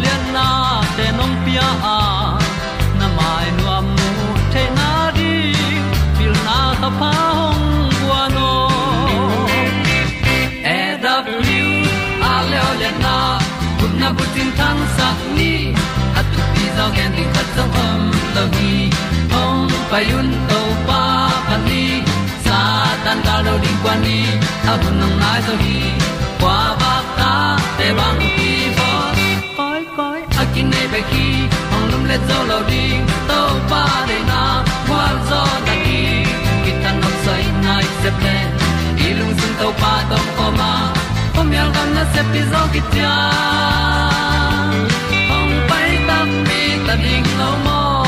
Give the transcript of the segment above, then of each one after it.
olian à. na te nong pia a na mai nu am mu te na di pil na ta pa hong bua no e da blue a le le na kun na bu tin tan sa ni. At tu pi zo gen di khat zo om lo gi hong pa yun to pa pa ni. Sa tan da lo di kwa ni. A bu nang mai zo hi. Kwa ba ta te bang khi, ông lum lên dấu lầu đi, tàu pa để na, qua gió ta đi. Khi ta nằm say nay sẽ lên đi lung tung tàu pa tàu pa ma. Hôm nay gần nó sẽ đi gió kia hồng bay tâm đi, ta đi lâu mơ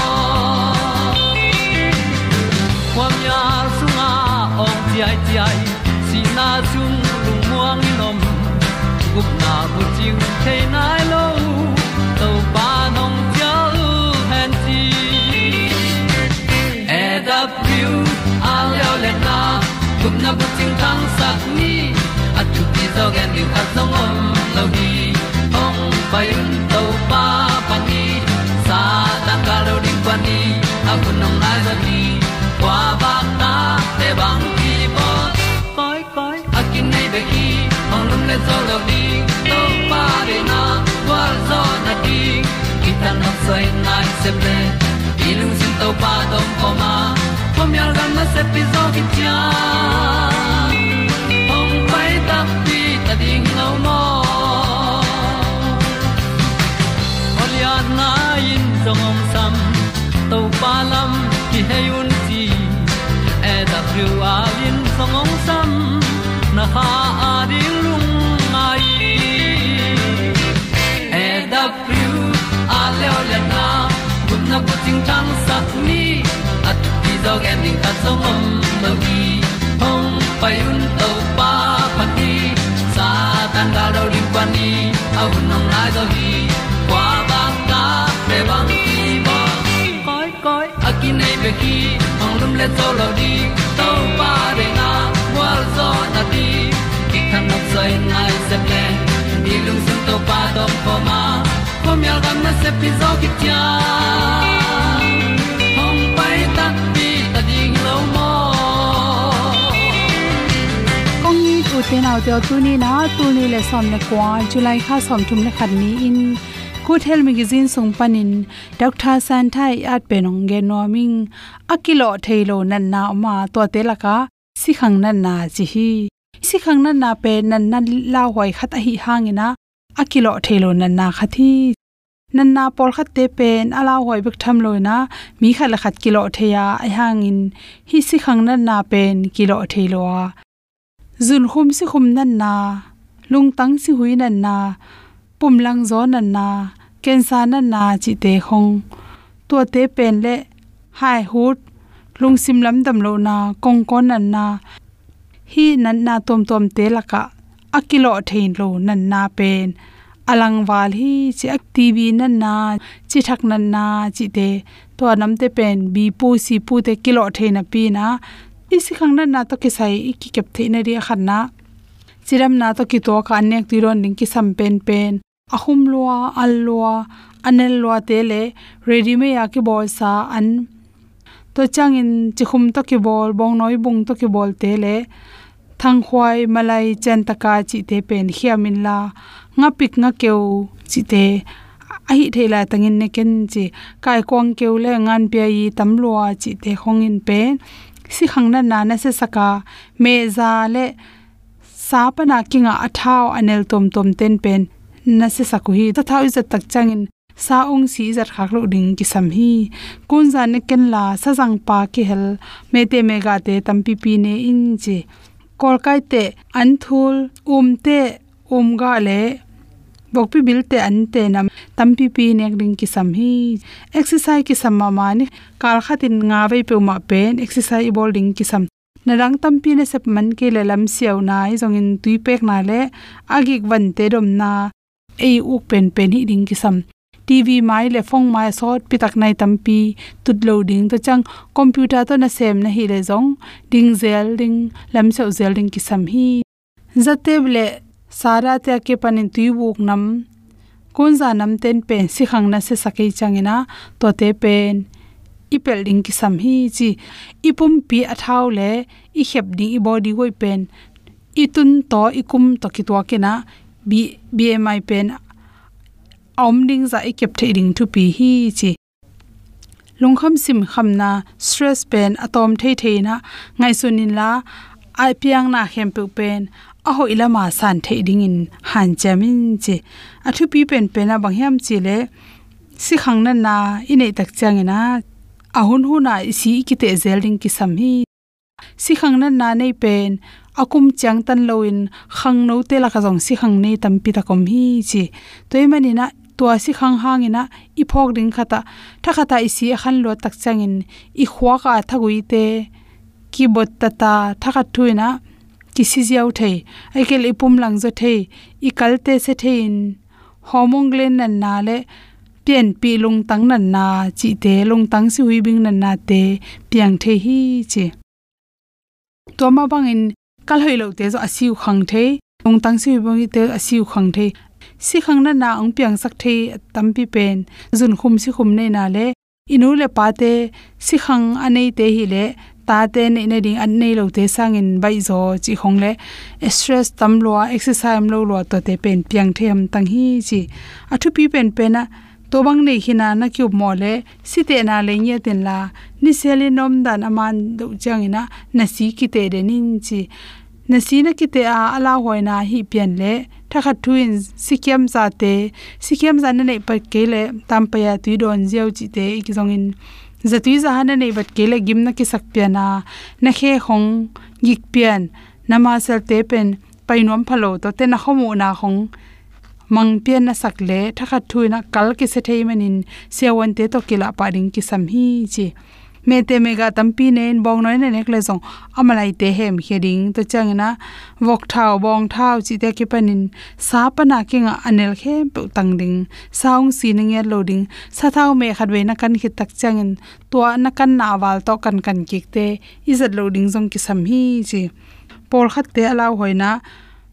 hôm nhà sung à ông ti ai ti ai, xin à na sung lung muang ni nom gup na bu chiu thế na tang sat ni at tu ti zo gen di at song om lo ni ong pai un to pa pa ni sa ta ka lo ding pa ni. A bu nong lai za ni kwa ba ta te bang ki bo koi koi a kin nei be ki ong lum le zo lo di to pa de na kwa zo na di ki ta na sai nai se ple ilung sin to pa dong ko ma. Pom yal gam na se pi zo ki tia song om sam to pa lam ki hay un ti e da thru a lin song om sam na ha a di lung mai e da thru a le o le na kun na ko ting tang sat ni at ti dog ending ta song om no gi hong pai un to pa pa ti sa tan ga do ri pa ni au nong lai do gi akin be ki ong lum le zo lo di to pa de na wa zo na di ki kan nok sai nai se ple ni lung sun to pa to pa ma. Ko myal gam na se pi zo ki tia hong pai ta pi ta ding lo mo kong ni tu te nau te tu ni na tu ni le som le kwa july kha som thum le khat ni in good health magazine sung panin dr san thai at penong ge noming akilo thailo nan na ma to te laka si khang nan na chi hi si khang nan na pe nan na la hoi khat hi hangina akilo thailo nan na khathi. Nan na pol khat te pen ala hoi bik tham loina mi khala khat kilo theya a hangin hi si khang nan na pen kilo thailo zun khum si khum nan na lung tang si hui nan na pum lang zo na na ken sa nan na chi te khong to te pen le, hai hut, lung sim lam dam lo na, kong kon na na. Hi nan na tom tom te laka akilo thein lo nan na pen. Alang wal hi chi ak tv nan na chi thak nan na chi te to nam te pen, bi pu si pu te kilo thein na pi na. Isi khang na na to ke sai ki kep the na ri khan na. Chiram na to ki to ka nek ti ron ning ki sam pen pen ahum lua al lua anel lua tele ready me ya ki bol sa an. To changin chikhum to ki bol bong noi bung to ki bol tele. Thang khwai malai chen taka chi te pen hiamin la. Nga pik nga keu chi te. A hi thela tangin ne ken chi. Kai kwang keu le ngan pe yi tamlua chi te khongin pen si khangna na na se saka. Me za le sa pa na kinga athao anel tom tom ten pen na se sakuhi ta thau izat tak changin. Sa ong si zat khak lo ding ki sam hi. Kun za ne ken la sa jang pa ki hel. Me te me ga te tam pi pi ne in je kol kai te an thul um te um ga le. Bok pi bil te an te nam. Tam pi pi ne ding ki sam hi. Exercise ki sam ma ma ni kal khatin nga ve pe ma pen exercise bol ding ki sam. Na rang tam pi ne sep man ke le lam siaw na i zong in tui pek na le. Agik van te dom na ei uk pen pen hi ding ki sam. Tv mai le phong mai sot pitak nai tampi tut loading to chang, computer to na sem na hi le zong, ding zel ding, lam sau zel ding ki sam hi. Zate ble sara te ke panin tu buk nam kun za nam ten pen si khang na se sakai changena to te pen ipel ding ki sam hi chi ipum pi athau le, i khep ding i body goi pen itun to ikum to ki to ke na b bmi pen, om ding za ikep the ding tu pi hi chi. Lungkham sim khamna stress pen atom the the na, ngai sunin la, ai piang na hem pe pen a ho ilama san the ding in han chamin chi. A thu pi pen pen a bang hiam chi le, si khang na na, inei tak chang ina a hu na isi ki te zelding ki sam hi si khang na na nei pen. Akum chang tan loin khang no te la ka jong si khang nei tam pi ta kom hi chi. Toy mani na, tua si khang hang ina, i phok ding khata tha khata i si khan lo tak changin i khwa ka thagui te. Ki bot ta ta, tha kha thuina ki si jiau thei. Ai kel ipum lang zo thei, i kal te se thein homong glen nan na le, pian pi lung tang nan na chi te, lung tang si hui bing nan na te, piang the hi chi to ma bang in kal hoi lo te zo asiu khang the ong tang si bang te asiu khang the si khang na na ong piang sak the tampi pen, zun khum si khum nei na le. Inu le pa te si khang anei te hi le, ta te nei nei ding an nei lo te sang in bai zo chi khong le. Stress tam lo exercise lo lo to te pen piang them tang hi chi. Athu pi pen pen na to bang nei hina na kyu mo le si te na le nye ten la, ni seli nom dan aman do chang ina na si ki te de nin chi. Na si na ki te a ala hoina hi pian le, thakha thuin sikiam za te, sikiam za na nei pa ke le, tam pa ya tui don jiao chi te ki zong in. Zatui za hana nei bat ke le gim na ki sak piana na khe khong gik pian nama sel te pen painom phalo to te na khomu na khong mang pian na sak le thakha thuina kal ki se thei manin sewan te to kila pa ding ki sam hi chi. Me te me ga tampi nen, bong noi ne nek le zong. Amalai te hem heding to changna wok thau bong thau chi te ki panin. Sa pana kinga anel khem pu tang ding. Saung si ning ya loading sa thau me khat we na kan khit tak changin to na kan na wal to kan kan kik te. Izat loading zong ki sam hi chi. Por khat te alaw hoina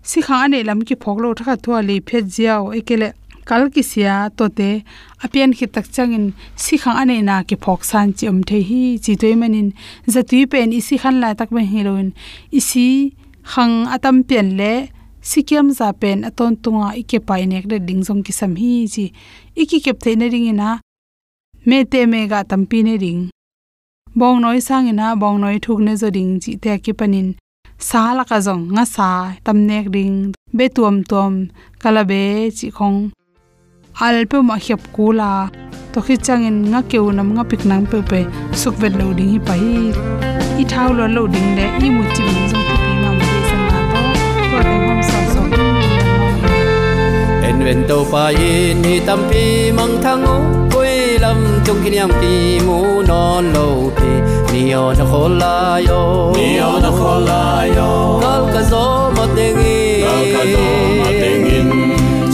si kha ane lam ki phok lo thakha thua le phet jiao, ekele kal ki sia to te apian khi tak changin si khang ane na ki phok san chi um the hi chi toy manin. Zatui pen isi khan la tak me heroin. Isi khang atam pen le sikiam za pen aton tunga ike pai nek de ding jong ki sam hi chi. Iki kep the ne ring ina, me te me ga tampi ne ring. Bong noi sang ina, bong noi thuk ne zo ding chi te ki panin sa la ka jong nga sa tam nek ring be tuam tuam kala be chi khong. Alpe ma khep kula to khi changin nga keu nam nga pik nang pe pe, suk vet loading hi pai. I thau lo loading le, i mu chi mi jong pi ma ma de san na to. To te hom sa so en ven to pa in hi tam pi mang thang o koi lam chung kin yam pi mu non lo pi ni o na khol la yo. Ni o na khol la yo. Kal ka zo ma tengi kal ka zo ma tengin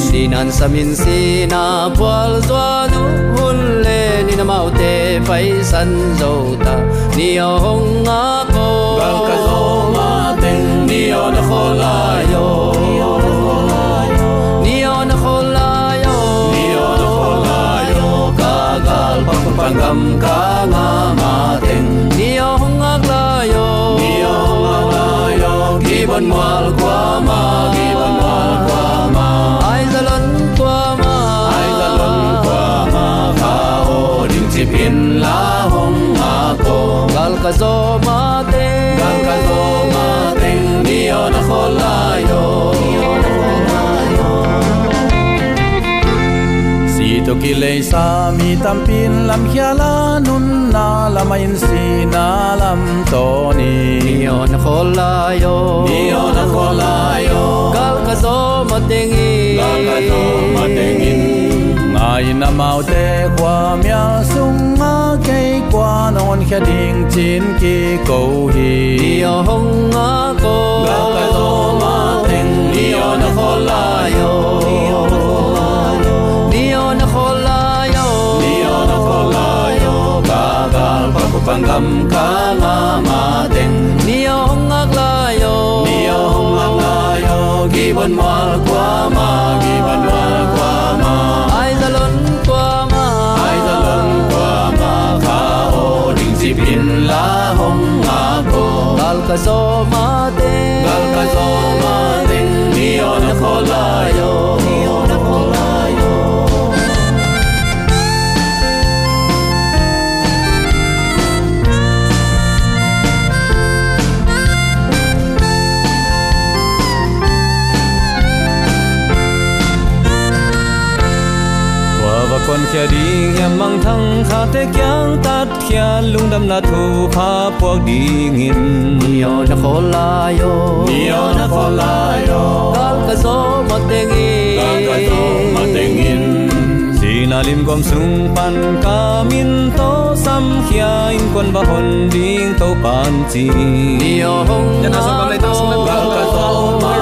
sinan samin sina pwal zwa nu hun le ni na mau te pai san zo ta ni o hong a ko kal ka zo ma teng ni o na khol la yo quan gam ca nga ma ten ni ong ak la yo ni ong ak la yo ki bon mal kwa ma sa mi tam pin lam khia la nun na lam in si na lam to ni. Ni on khola yo. Ni on khola yo. Kal ka zo ma teng i. Kal ka zo ma in ngai na mau te kwa mya sung nga ke kwa non khia ding chin ki ko hi. Ni hong nga ko. Kal ka zo ma teng ni on khola yo pangam ka nga ma teng niyo ngak la yo niyo ngak la yo giban mal kwa ma giban mal kwa ma. Ai da lon kwa ma. Ai da lon kwa ma kha o ding si pin la hong nga ko. Dal ka so ma khá thế kyang tát kia lung đâm na thu pha buộc đi nghìn nhiều na khô la yo. Nhiều na khô la yo. Gal ka zo ma tengi gal ka zo ma tengin si na lim gom sung pan ka min to sam khia in con ba hon ding to pan chi. Hong na so kam le ta gal ka zo ma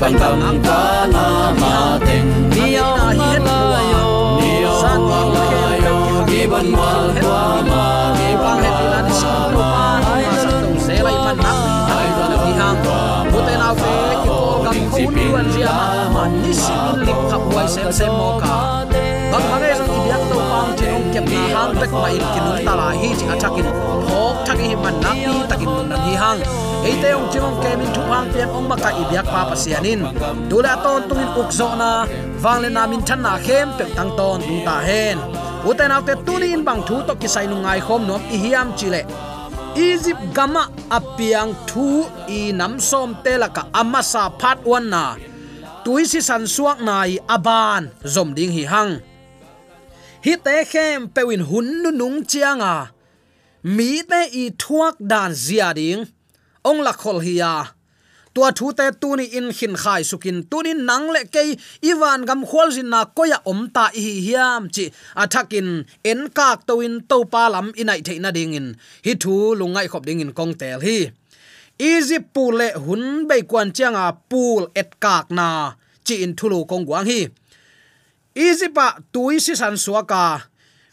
pan kam ka na ma teng nhiều na la yo. Nhiều na la yo giban mal kwa ma giban he ti la ni sa lo pa ai tu se lai man nak ai da na ki hang bu te na fe ki ko kam ko ni wan ria ma ni si min lik khap wai sem sem mo ka bang ma kem na hang bek ma in kinun ta la hi chi athakin phok thagi hi man nak ni takin nun nan hi hang eite ong chimong kemin thu hang pian ong maka i biak pa pasianin dula ton tungin ukzo na wangle na min than na khem pe tang ton tung ta hen uten autte tuni in bang thu to kisai nu ngai khom nom i hiam chile Egypt gama apiang thu i nam som telaka amasa phat wan na. Tuisi san suak nai aban zom ding hi hang hi te khem pewin hun nu nung chianga à. mi te i thuak dan zia ding. Ong la khol hi ya tua thu te tu ni in khin khai sukin tu ni nang le ke iwan gam khol jin na koya à om ta hi hiam chi. Athakin en kak to in to pa lam inai theina ding in. Hi thu lungai khop ding in kong tel hi. Egypt pule hun bei kwan changa pul et kak na. Chi in thulu kong wang hi izipa tui si san suaka.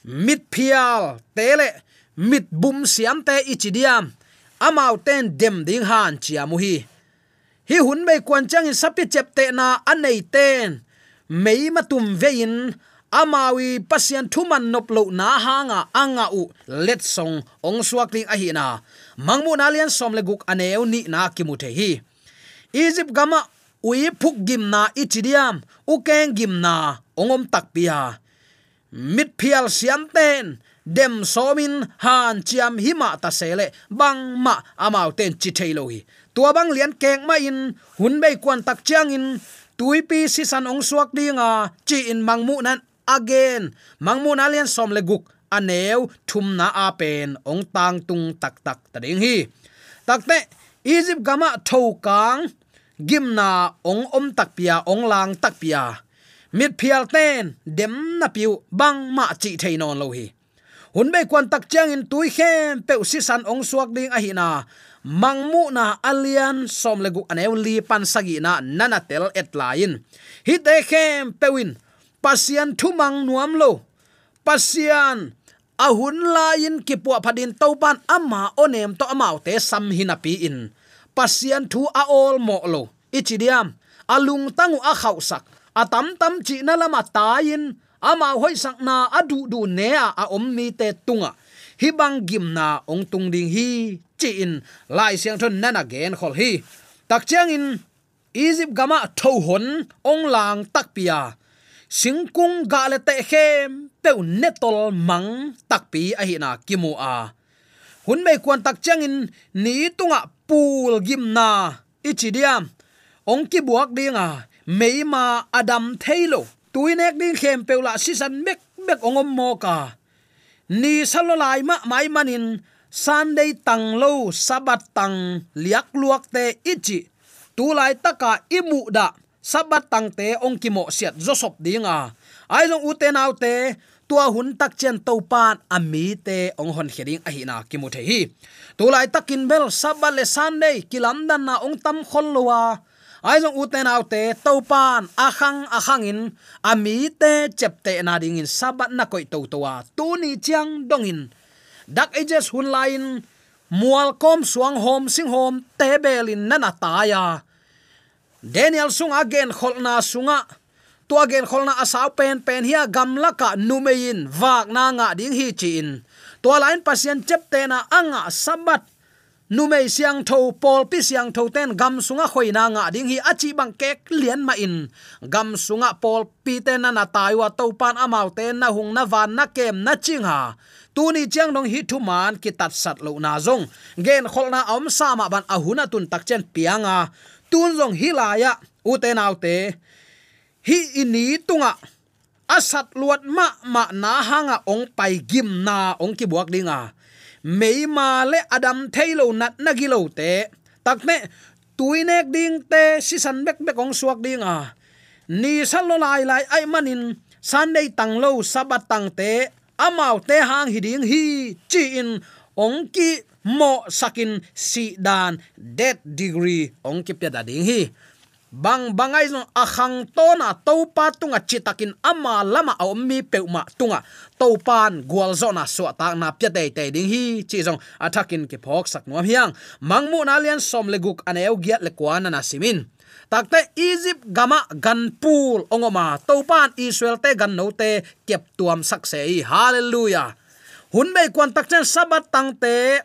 Mit phial tele mit bum siam te ichidiam amau ten dem ding han chiamu hi hi hun bei kwan chang sapi chep te na anei ten. Mei matum vein amawi pasian thuman nop lo na hanga anga u let song ong suak ling ahina, mangmu na. Lian som le guk aneu ni na kimuthe hi. Egypt gama ui phuk gim na ichidiam, u keng gim na ongom tak pia. Mit phial siam ten, dem somin han chiam hima ta sele, bang ma amau ten chi thailo hi tua bang lian keng ma in, hun bei kwan tak chiang in, tui pi si san ong suak dinga, chi in mangmu nan again. Mangmu na lian som le guk, aneu thum na a pen, ong tang tung tak tak ta ding hi. Takte egypt gama thau kang gimna ong om tak pia, ong lang tak pia. Mit phial ten, dem na piu, bang ma chi theinon lo hi. Hun be kwan tak chang in tui khem pe si san ong suak ding a hi na. Mangmu na alian som legu anew li pan sagi na nana tel et lain hi te khem pewin pasian thu mang nuam lo. Pasian ahun lain ki pu phadin topan ama onem to amau te sam hinapi in pasian thu a ol mo lo. Ichidiam, alung tangu a khau sak. Atam tam chi na lama tayin ama hoi sak na adu du ne a om mi te tunga. Hi bang gim na ong tung ding hi, chi in, lai siang thon nana gen khol hi. Tak chiang in izip gama tho hon, ong lang tak pia. Singkung ga le te khem pe netol mang tak pi a hi na kimu a. Hun mei kwan tak changin ni tunga pul gimna ichidiam ong ki buak dinga meima adam thailo tuinek ding khem peula sisan mek mek ongom mo ka ni salolai ma mai manin sunday tang lo sabat tang liak luak te ichi tulai taka imu da sabat tang te ong ki mo siat josop dinga ai long uten autte tua hun tak chen to pan ami te ong hon khering a hi na ki mu the hi. Tu lai takin bel sabat le sunday kilam dan na ong tam khol lowa ai jong uten autte to pan, a khang a khang in ami te chep te na ding in sabat na koi to to wa. Tu ni chiang dong in. Dak ages hun lain mual kom suang hom, sing hom, te belin nana ta ya. Daniel sung again kholna sunga tua gen kholna asaw pen pen hia gamla ka numein wak na nga ding hi chin tua lain pasien chep te na anga sabat numei siang tho pol pi siang tho ten gam sunga khoina nga ding hi achi bang kek lian ma in. Gam sunga pol pi ten na na taiwa to pan amau ten na hung na van na kem na chinga. Ha tu ni chiang dong hi thu man ki tat sat lo na zong. Gen kholna om sama ban ahuna tun tak chen pianga. Tun zong hilaya u te nau te hi ini tunga. Asat luat ma ma na hanga ong pai gim na ong ki buak dinga. Meima le adam thailo nat nagilo te. Takme tuinek ding te si san bek bek ong suak dinga. A ni salo lai lai ai manin sunday tang lo sabat tang te. Amau te hang hiding hi, chi in, ong ki mo sakin si dan dead degree, ong ki pya da ding hi bang bangai no akhang to na to pa tunga chitakin ama lama a peuma tunga. To pan gwal zona so ta na pya dei te ding hi. Chi zong athakin ke phok sak nuam hiang. Mangmu na lian som le guk aneu giat le kwana na simin. Takte egypt gama gan pool ongoma to pan israel te gan no te kep tuam sak sei hallelujah. Hun bei kwan tak chen sabat tang te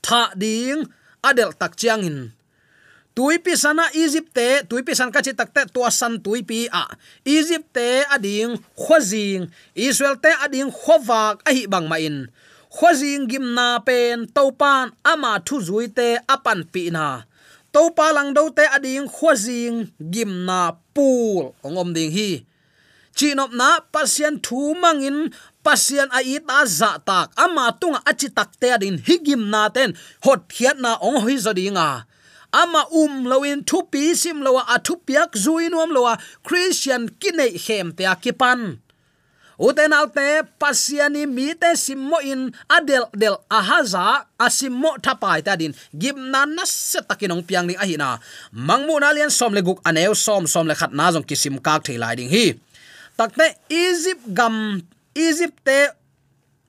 tha ding adel tak chiang in tuipi sana egypt te, tuipi san ka chi takte to san tuipi a. Egypt te ading khwazing israel te ading khowak a hi bang ma in. Khwazing gimna pen topan ama thu zui te apan pi na. Topa lang do te ading khwazing gimna pul ongom ding hi. Chinop na pasien thu mangin pasien a ita za tak. Ama tunga achi takte adin higim na ten, hot khiat na ong hoi zodinga ama um loin thu pi sim lo a thu piak zui nuam lowa christian kinai hem te akipan. Uten alte, pasiani mi te simmo in adel del ahaza asimmo thapai ta din gimna na se takinong piang ni ahina mangmu na. Lian som le guk aneu som som le khat na jong kisim kak thei lai ding hi. Takte egypt gam, egypt te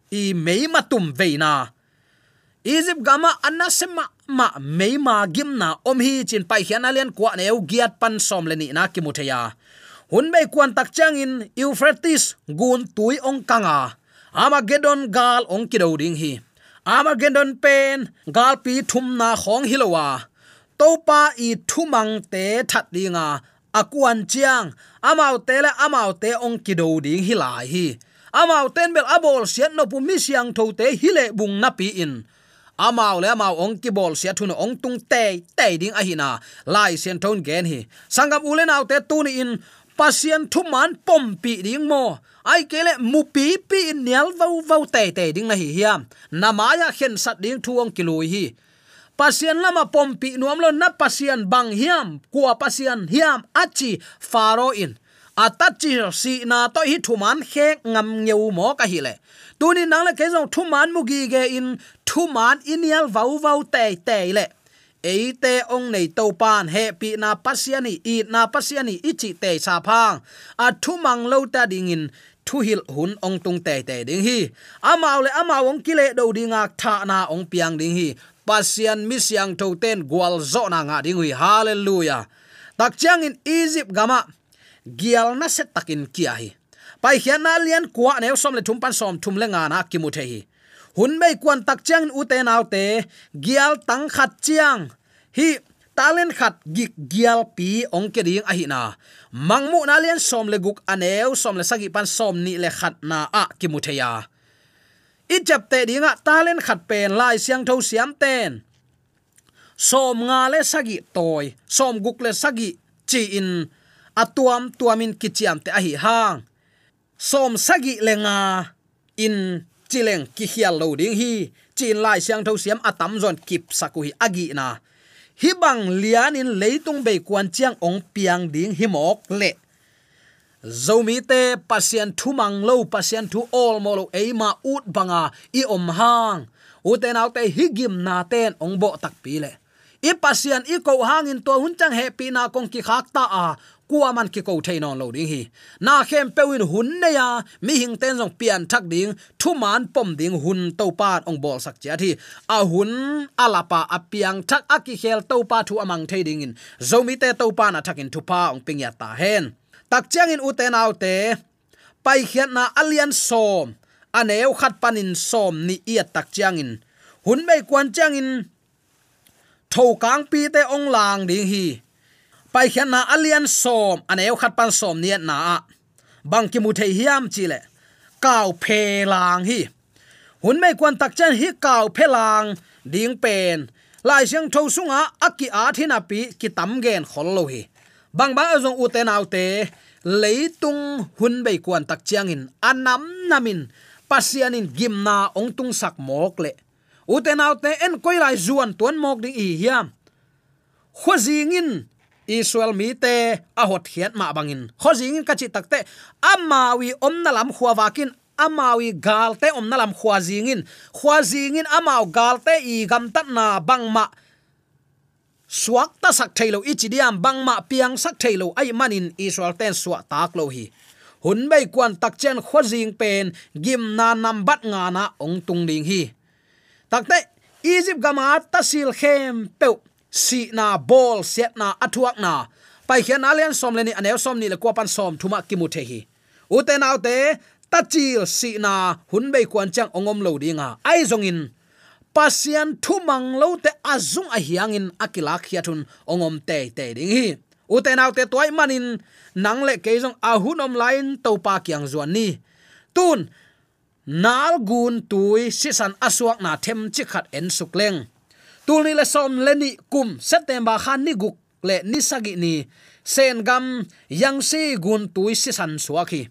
i mei matum veina egypt gama anna sema ma meima gimna om hi chin pai hian alian kwa neu giat pan som le ni na ki mu theya hun mei kwan tak chang in euphrates gun tui ong kanga armageddon gal ong ki do ding hi. Armageddon pen gal pi thum na khong hilowa topa i thumang te that dinga akuan chiang amau te la amau te ong ki do ding hi lai hi. Amau ten bel abol sian no pu mi siang tho te hile bung na pi in amao le amao ong ki bol sia thun ong tung te te ding a hina lai sian ton gen hi. Sangam ulen autte tu ni in. Pasien thu man pom pi ding mo. Ai kele mu pi pi nial vau vau te te ding na hi hiam namaya khen sat ding thuong kilui hi. Pasien lama pom pi nuam lo na pasien bang hiam. Kwa pasien hiam achi faro in. À, atachi si na to hi thuman khe ngam ngeu mo ka hi le. Tuni nang le ke jong thuman mugi ge in thuman inial vau vau te te le. Eite ong nei to pan he pi na pasiani, i na pasiani ichi te sa phang. À, A thumang lo ta ding in, thu hil hun ong tung te te ding hi. À, amao le amao ong kile do dinga tha na ong piang ding hi. Pasian mi siang tho ten gwal zo na nga ding hi hallelujah. Tak chang in egypt gama gial na set takin kia hi. Pai hian na lian kwa ne som le thum pan som thum le nga na ki mu the hi. Hun mei kwan tak chang u te nau te, gial tang khat chiang. Hi talen khat gik gial pi ong ke ding a hi na. Mangmu na lian som le guk aneu som le sagi pan som ni le khat na a ki mu theya i chap te dinga talen khat pen lai siang tho siam ten. Som nga le sagi toy, som guk le sagi chi in atuam tuamin kichiam te ahi. Hang som sagi lenga in chileng ki hial lo ding hi. Chin lai siang tho siam atam zon kip saku hi agi na. Hi bang lian in leitung be kwan chiang ong piang ding hi mok le. Zomi te pasien thu mang lo, pasien thu all mo lo e ma ut banga i om hang. Uten au te higim na ten ong bo tak pi le. I pasien i ko hangin to hun chang pi na kong ki khak ta a kwa man ki ko thein on lo ding hi. Na khem pewin hun ne ya, mi hing ten jong pian thak ding thu man pom ding hun to pat ong bol sak cha thi. A hun alapa apiang thak aki khel to pa thu amang thei ding in. Zomi te to pa na thakin thu pa ong ping ya ta hen. Tak chang in uten autte pai khian na alian som. Aneu khat panin som ni iat tak chang in. Hun mei kwan chang in thâu kang pi te ong lang ding hi pai khian na alian som aneu khat pan som ni na bang ki mu thei hiam chi le. Kaw phe lang hi. Hun mai kwan tak chen hi kaw phe lang, ding pen. Lai siang tho sunga aki a thina pi ki tam gen khol lo hi. Bang bang azong u te nau te leitung hun bei kwan tak chiang in anam namin. Pasianin gimna ong tung sak mok le. U te nau te en koi lai zuan tuan mok ding i hiam. Khozingin israel mi te a hot hiat ma bangin. Khozingin ka chi takte amawi omna lam khuawakin amawi galte omna lam khwazingin khwazingin amaw galte i gam tat na bangma suak ta sak thailo ichidiam bangma piang sak thailo ai manin israel ten suwa tak lo hi. Hun bei kwan tak chen jing pen, gim na nam bat nga na ong tung ding hi. Takte egypt gama tasil khem peu si na bol set na athuak na. Pai khian alian som leni anew som ni le ko pan som thuma ki mu the hi. Uten autte tachil si na hun bei kwan chang ongom lo dinga. Ai zong in. Pasian thu mang lo te azung a hiang in akila khiathun ongom te te ding hi. Uten autte toy manin nang le ke jong a hun om to pa kyang zuan ni. Tun, nal gun tui sisan aswak na them chi khat en sukleng tulni le som leni kum september khan ni guk le ni sagi ni. Sen gam, yang si gun tui si san suaki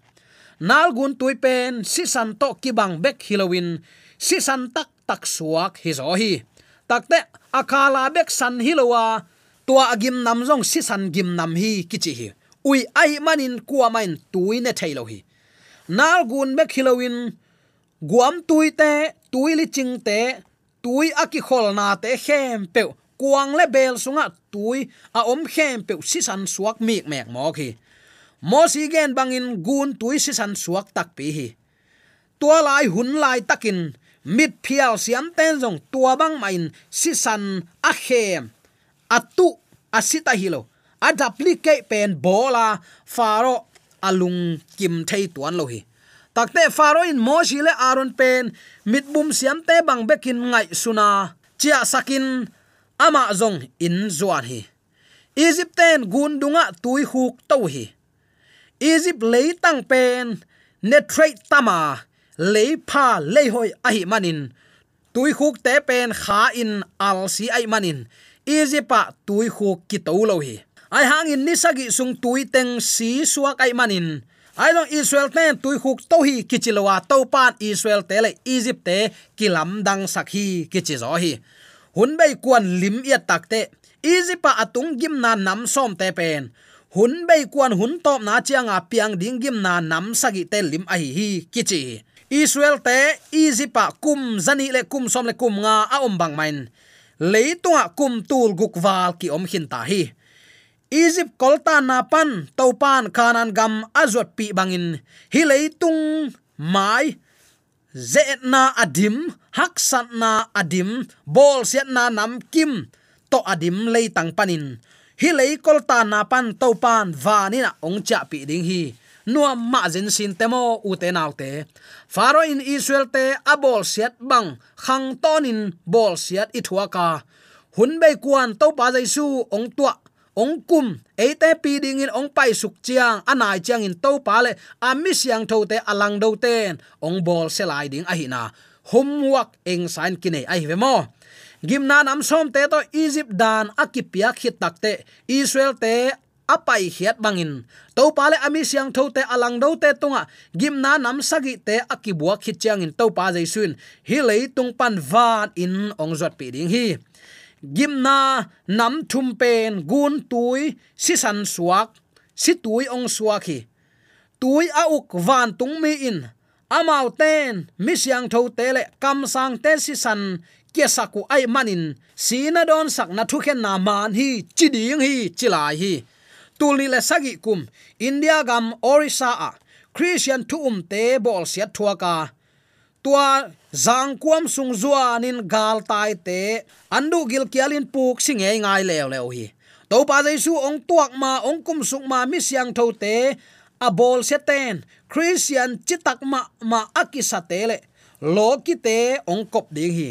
nal gun tui pen, si san to ki bang bek halloween, si san tak tak suak hi zo hi. Takte akala bek san hilowa tua agim nam jong si san gim nam hi kichi hi. Ui ai manin kuwa main tui ne thailo hi. Nal gun bek halloween, guam tui te, tui li ching te tui aki khol na te khem pe kuang le bel sunga tui a om khem pe si san suak mi mek mo khi. Mo si gen bangin gun tui si san suak tak pi hi. Tua lai hun lai takin, mit phial siam ten jong tua bang main si san a khem atu asita hilo adaplicate pen bola, faro alung kim thei tuan lo hi takte faro in moshi le aron pen mit bum siam te, bang bekin ngai suna, chia sakin, ama zong in zuan hi. Egypt ten tui huk to hi. Egypt le tang pen ne trade tama le pha le hoi ahi manin. Tui huk te pen, kha in al si ai manin. Egypt pa tui huk ki to lo hi. Ai hang in ni sagi sung tui teng si suak ai manin ai long israel ten tui khuk to hi kichilowa to pan israel te le egypt te kilam dang sakhi kichi zo hi. Hun bei kwan lim ya takte egypt pa atung gim na nam som te pen. Hun bei kwan hun top na chianga piang ding gim na nam sagi te lim a hi hi kichi. Israel te, egypt pa kum zani le kum som le kum nga a om bang main. Leitunga kum tul gukwal ki om hin ta hi. Egypt kolta na pan topan kanan gam azot pi bangin. Hi tung mai zetna adim haksatna adim, bol siat na nam kim, to adim lei tang panin. Hi lei kolta na pan topan vani na ong cha pi ding hi. Nuam ma zen sin temo u te nau te. Faro in israel te abol set bang, khang tonin bol siat ithuaka hun bei kwan to pa jaisu ong tua ong kum, eite pi ding in ong pai suk chiang, anai chiang in to pa le, ami siang tho te alang do ten. Ong bol se lai ding a hi na. Homework eng sign kine ai ve mo. Gimna nam som te to egypt dan akipia khit takte israel te apai hiat bangin. To pale ami siang tho te alang do te tunga gimna nam sagi te akibua khit chiang in to pa jaisun. Hi lei tung pan van in ong zot pi ding hi gimna nam thum pen, gun tui, si san suak, si tui ong suak hi. Tui a uk van tung mi in. Amau ten, mi siang tho te le, kam sang te si san, kia saku ai manin. Sina don sak na thu khen na man hi, chi ding hi chilai hi. Tuli le sagi kum, india gam orisa a, christian thu um te bol sia thua ka. Tua zang kuam sung zua nin gal tai te, andu gil kialin puk singe ngai lew lew hi. To pa jaisu ong tuak ma, ong kum sung ma mi siang tho te, a bol seten christian chitak ma ma akisate le. Lo ki te, ong kop ding hi.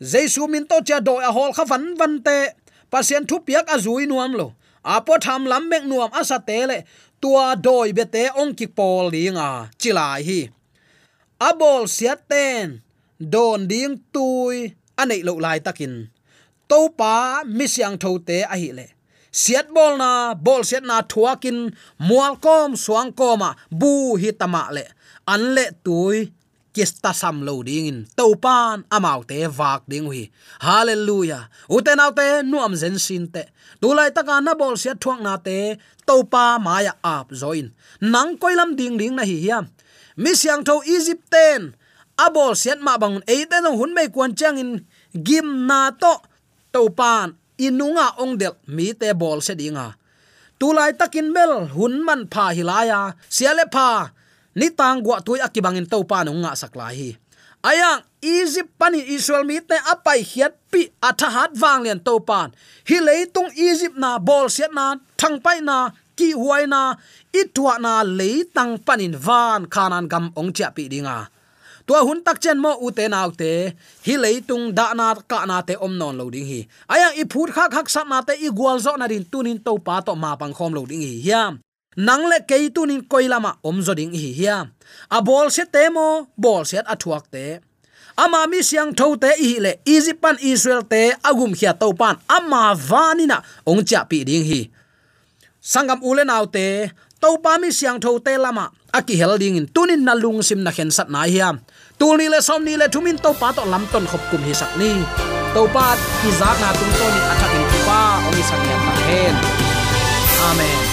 Jaisu min to cha do a hol kha van van te pasien thu piak a zui nuam lo. Apo tham lam mek nuam asa te le, tua doi be te ong ki pol dinga chilai hi abol siat ten don ding tui anei lo lai takin. To pa mi siang tho te a hi le. Siat bol na bol siat na thuakin, mual kom, suang koma bu hi tama le. An le tui kista sam lo ding in. To pan amau te vak ding hui. Hallelujah. Uten autte nuam zen sin te. Ta taka na bol siat thuang na te to pa maya ap zoin nang koilam ding ding na hi hiam mi siang tho egypt ten. Abol sian ma bang e te no hun mei kwan chang in gim na to. To pan inunga ong del mi te bol se dinga tulai takin mel hun man pha hilaya siale pha. Ni tang gwa tui akibangin to pan nunga sakla hi ayang egypt pani israel mi te apai hiat pi atha hat wang len to pan hi leitung egypt na bol siat na thang pai na, ki huai na itwa na leitang panin van khanan gam ong cha pi dinga. Tua hun tak chen mo u te nau te, hi leitung da na ka na te om non lo ding hi. Ayang, i phut khak khak sat na te, i gwal zo na din tunin to pa to ma pang khom lo ding hi. Hiam nang le tu tunin koilama om zo ding hi hiya. A bol se temo bol se a thuak te. Ama mi siang tho te hi le egypt pan israel te agum khia to pan. Ama vanina ong cha pi ding hi. Sangam ule naw te, to pa mi siang tho te lama aki hel ding in tunin na lung sim na khen sat na hiya. Tul ni le som ni le thumin to pa to lam ton khop kum hi sak ni. To pa ki zak na tum to ni athak in pa, ong i sak ya hen amen.